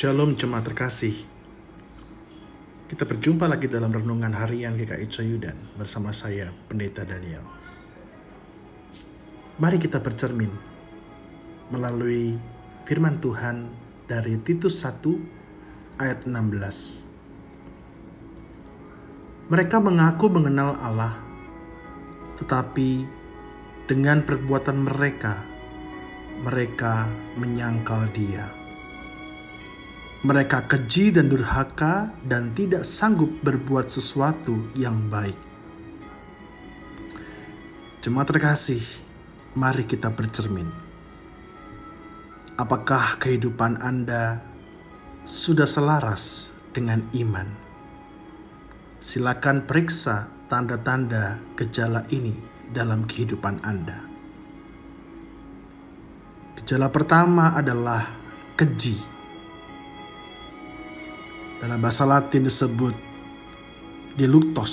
Shalom jemaat terkasih. Kita berjumpa lagi dalam renungan harian GKI Coyudan bersama saya Pendeta Daniel. Mari kita bercermin melalui firman Tuhan dari Titus 1 ayat 16. Mereka mengaku mengenal Allah, tetapi dengan perbuatan mereka, mereka menyangkal Dia. Mereka keji dan durhaka dan tidak sanggup berbuat sesuatu yang baik. Jemaat terkasih, mari kita bercermin. Apakah kehidupan Anda sudah selaras dengan iman? Silakan periksa tanda-tanda gejala ini dalam kehidupan Anda. Gejala pertama adalah keji dalam bahasa Latin disebut diluktos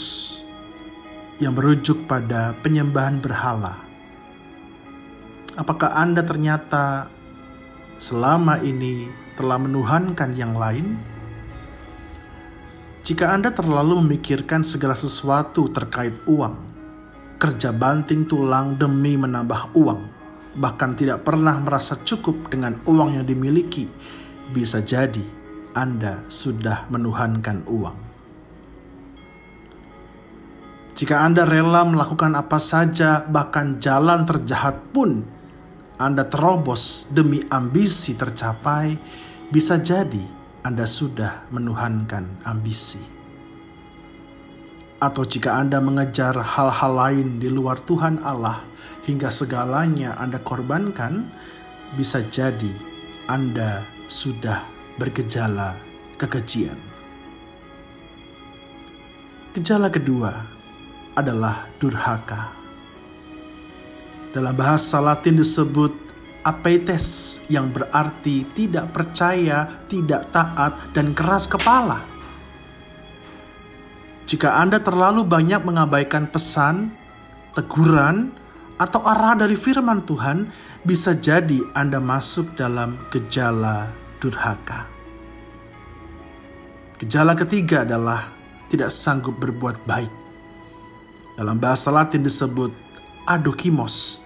yang merujuk pada penyembahan berhala. Apakah Anda ternyata selama ini telah menuhankan yang lain? Jika Anda terlalu memikirkan segala sesuatu terkait uang, kerja banting tulang demi menambah uang, bahkan tidak pernah merasa cukup dengan uang yang dimiliki, bisa jadi anda sudah menuhankan uang. Jika Anda rela melakukan apa saja, bahkan jalan terjahat pun, Anda terobos demi ambisi tercapai, bisa jadi Anda sudah menuhankan ambisi. Atau jika Anda mengejar hal-hal lain di luar Tuhan Allah hingga segalanya Anda korbankan, bisa jadi Anda sudah bergejala kekejian. Gejala kedua adalah durhaka. Dalam bahasa Latin disebut apetes yang berarti tidak percaya, tidak taat, dan keras kepala. Jika Anda terlalu banyak mengabaikan pesan, teguran, atau arah dari firman Tuhan, bisa jadi Anda masuk dalam gejala durhaka. Gejala ketiga adalah tidak sanggup berbuat baik. Dalam bahasa Latin disebut adokimos,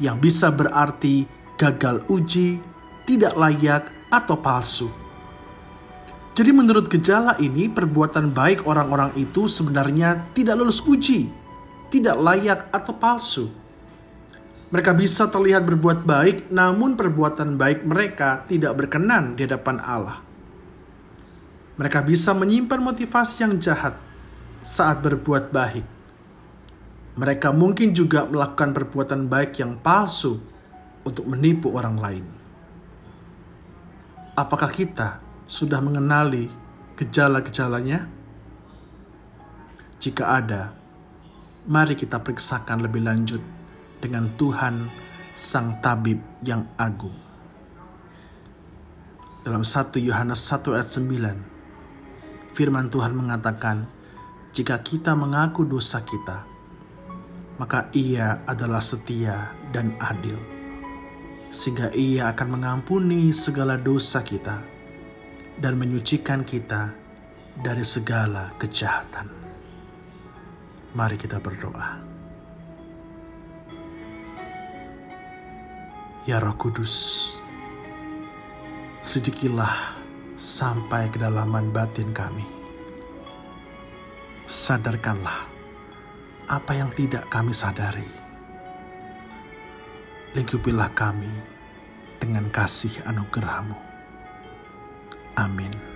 yang bisa berarti gagal uji, tidak layak, atau palsu. Jadi menurut gejala ini, perbuatan baik orang-orang itu sebenarnya tidak lulus uji, tidak layak atau palsu. Mereka bisa terlihat berbuat baik, namun perbuatan baik mereka tidak berkenan di hadapan Allah. Mereka bisa menyimpan motivasi yang jahat saat berbuat baik. Mereka mungkin juga melakukan perbuatan baik yang palsu untuk menipu orang lain. Apakah kita sudah mengenali gejala-gejalanya? Jika ada, mari kita periksakan lebih lanjut dengan Tuhan Sang Tabib yang agung. Dalam 1 Yohanes 1 ayat 9, firman Tuhan mengatakan, jika kita mengaku dosa kita, maka ia adalah setia dan adil, sehingga ia akan mengampuni segala dosa kita dan menyucikan kita dari segala kejahatan. Mari kita berdoa. Ya Roh Kudus, selidikilah sampai kedalaman batin kami. Sadarkanlah apa yang tidak kami sadari. Lingkupilah kami dengan kasih anugerahmu. Amin.